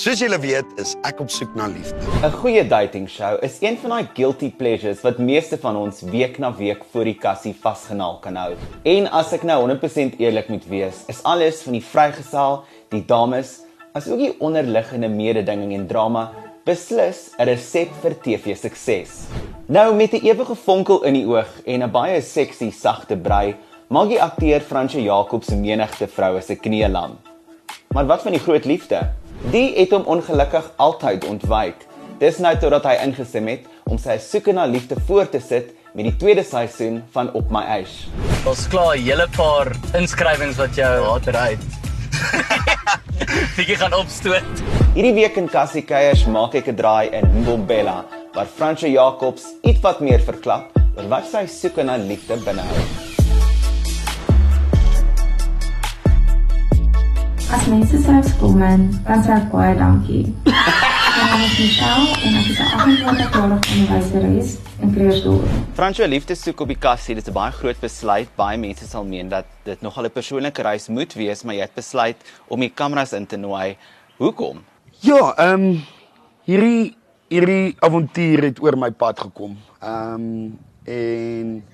Soos julle weet, is ek op soek na liefde. 'n Goeie dating show is een van daai guilty pleasures wat meeste van ons week na week voor die kassie vasgenaal kan hou. En as ek nou 100% eerlik moet wees, is alles van die vrygesel, die dames, asook die onderliggende mededinging en drama beslis 'n resep vir TV sukses. Nou met 'n ewige vonkel in die oog en 'n baie seksie sagte brei, maak die akteur Fransjo Jacobs menigte vroue se knieë lam. Maar wat van die groot liefde? Die het hom ongelukkig altyd ontwyk. Dis nou totdat hy ingestem het om sy soeke na liefde voort te sit met die tweede seisoen van Op My Ash. Ons klaar 'n hele paar inskrywings wat jou water uit. Fikie gaan opstoot. Hierdie week in Cassie Keiers maak ek 'n draai in Mbombela waar Fransjo Jacobs iets wat meer verklap oor wat sy soeke na liefde binnehou. As mense selfs kom in, dan sê ek baie dankie. My naam is Michelle en ek is 'n 28-jarige onderwyseres in Creersdorp. Fransjo liefde soek op die kassie, dit is 'n baie groot besluit. Baie mense sal meen dat dit nogal 'n persoonlike reis moet wees, maar jy het besluit om die kameras in te nooi. Hoekom? Ja, ehm um, hierdie hierdie avontuur het oor my pad gekom. Ehm um, en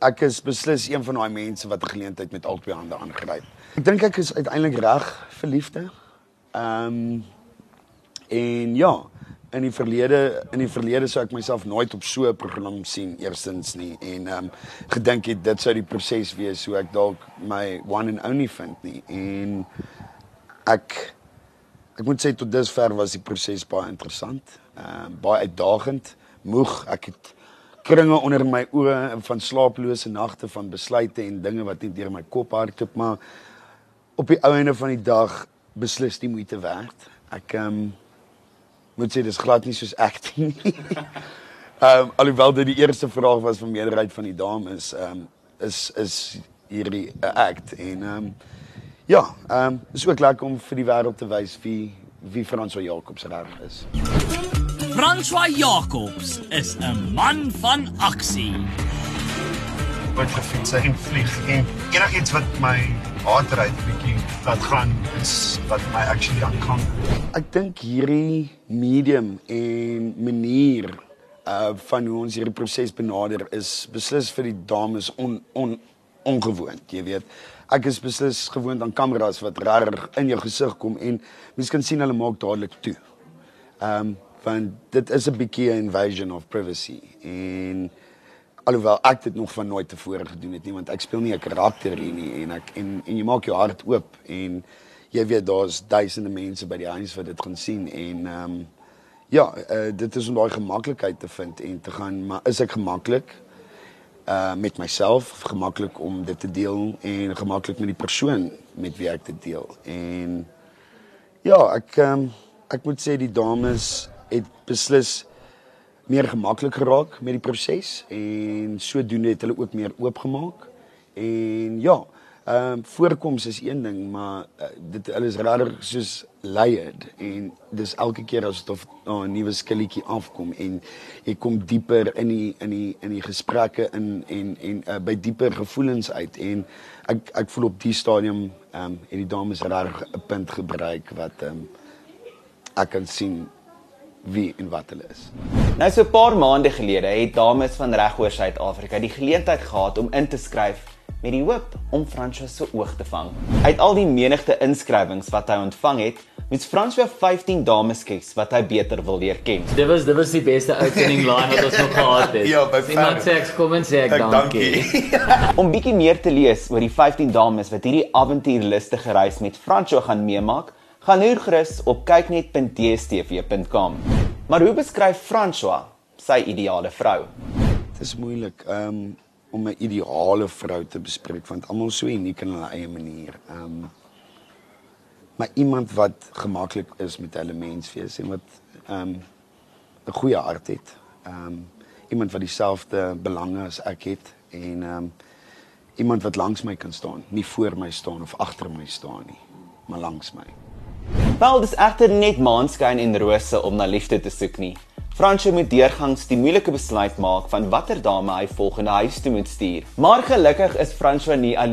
ek is beslis een van daai mense wat 'n geleentheid met albei hande aangryp. Ek dink ek is uiteindelik reg vir liefde. Ehm um, en ja, in die verlede in die verlede sou ek myself nooit op so 'n program sien eerstens nie en ehm um, gedink het dit sou die proses wees hoe ek dalk my one and only vind nie en ek ek moet sê tot dusver was die proses baie interessant, ehm um, baie uitdagend, moeg. Ek het kringe onder my oë van slaaplose nagte van besluite en dinge wat net deur my kop hardloop, maar op die ou einde van die dag beslis die moeite werd. Ek ehm um, moet sê dis glad nie soos acting nie. Ehm um, alhoewel dit die eerste vraag was van meerderheid van die dames, ehm um, is is hierdie 'n act en ehm um, ja, ehm um, is ook lekker om vir die wêreld te wys wie wie Franswa Jacobs reg is. François Jacobs is 'n man van aksie. wat gefiets en vlieg en enigiets wat my hart ry bietjie laat gaan is wat my actually aangaan. Ek dink hierdie medium en manier uh van hoe ons hierdie proses benader is beslis vir die dames on, on ongewoond, jy weet. Ek is beslis gewoond aan kameras wat regtig in jou gesig kom en mens kan sien hulle maak dadelik toe. Ehm um, want dit is 'n bietjie 'n invasion of privacy en alhoewel ek dit nog van nooit tevore gedoen het nie want ek speel nie 'n karakter hier nie en ek en en jy maak jou hart oop en jy weet daar's duisende mense by die huis wat dit gaan sien en ehm um, ja, uh, dit is om daai gemaklikheid te vind en te gaan maar is ek gemaklik uh met myself, gemaklik om dit te deel en gemaklik met die persoon met wie ek dit deel. En ja, ek um, ek moet sê die dames het beslis meer gemaklik geraak met die proses en sodoende het hulle ook meer oopgemaak. En ja, ehm um, voorkoms is een ding, maar uh, dit hulle is regtig soos layered en dis elke keer as dit of oh, 'n nuwe skilletjie afkom en jy kom dieper in die in die in die gesprekke in en en uh, by dieper gevoelens uit en ek ek voel op die stadium ehm um, het die dames regtig 'n punt gebruik wat ehm um, ek kan sien wie en wat hulle is. Nou so 'n paar maande gelede het dames van regoor Suid-Afrika die geleentheid gehad om in te skryf met die hoop om François se oog te vang. Uit al die menigte inskrywings wat hy ontvang het, moes François 15 dames kies wat hy beter wil leer ken. Dit was dit was die beste opening line wat ons nog gehad het. Ja, by Iemand sê ek kom en sê ek Ek dankie. Om bietjie meer te lees oor die 15 dames wat hierdie avontuurlustige reis met François gaan meemaak, gaan hoor gerus op kyknet.dstv.com. Maar hoe beskryf François sy ideale vrou? Dit is moeilik um, om 'n ideale vrou te bespreek want almal so uniek in hulle eie manier. Um maar iemand wat gemaklik is met hulle menswees en wat um 'n goeie hart het. Um iemand wat dieselfde belange as ek het en um iemand wat langs my kan staan, nie voor my staan of agter my staan nie, maar langs my. Wel, dis egter net maanskyn en rose om na liefde te soek nie. Fransjo moet deurgangs die moeilike besluit maak van watter dame hy volgende huis toe moet stuur. Maar gelukkig is Fransjo nie alleen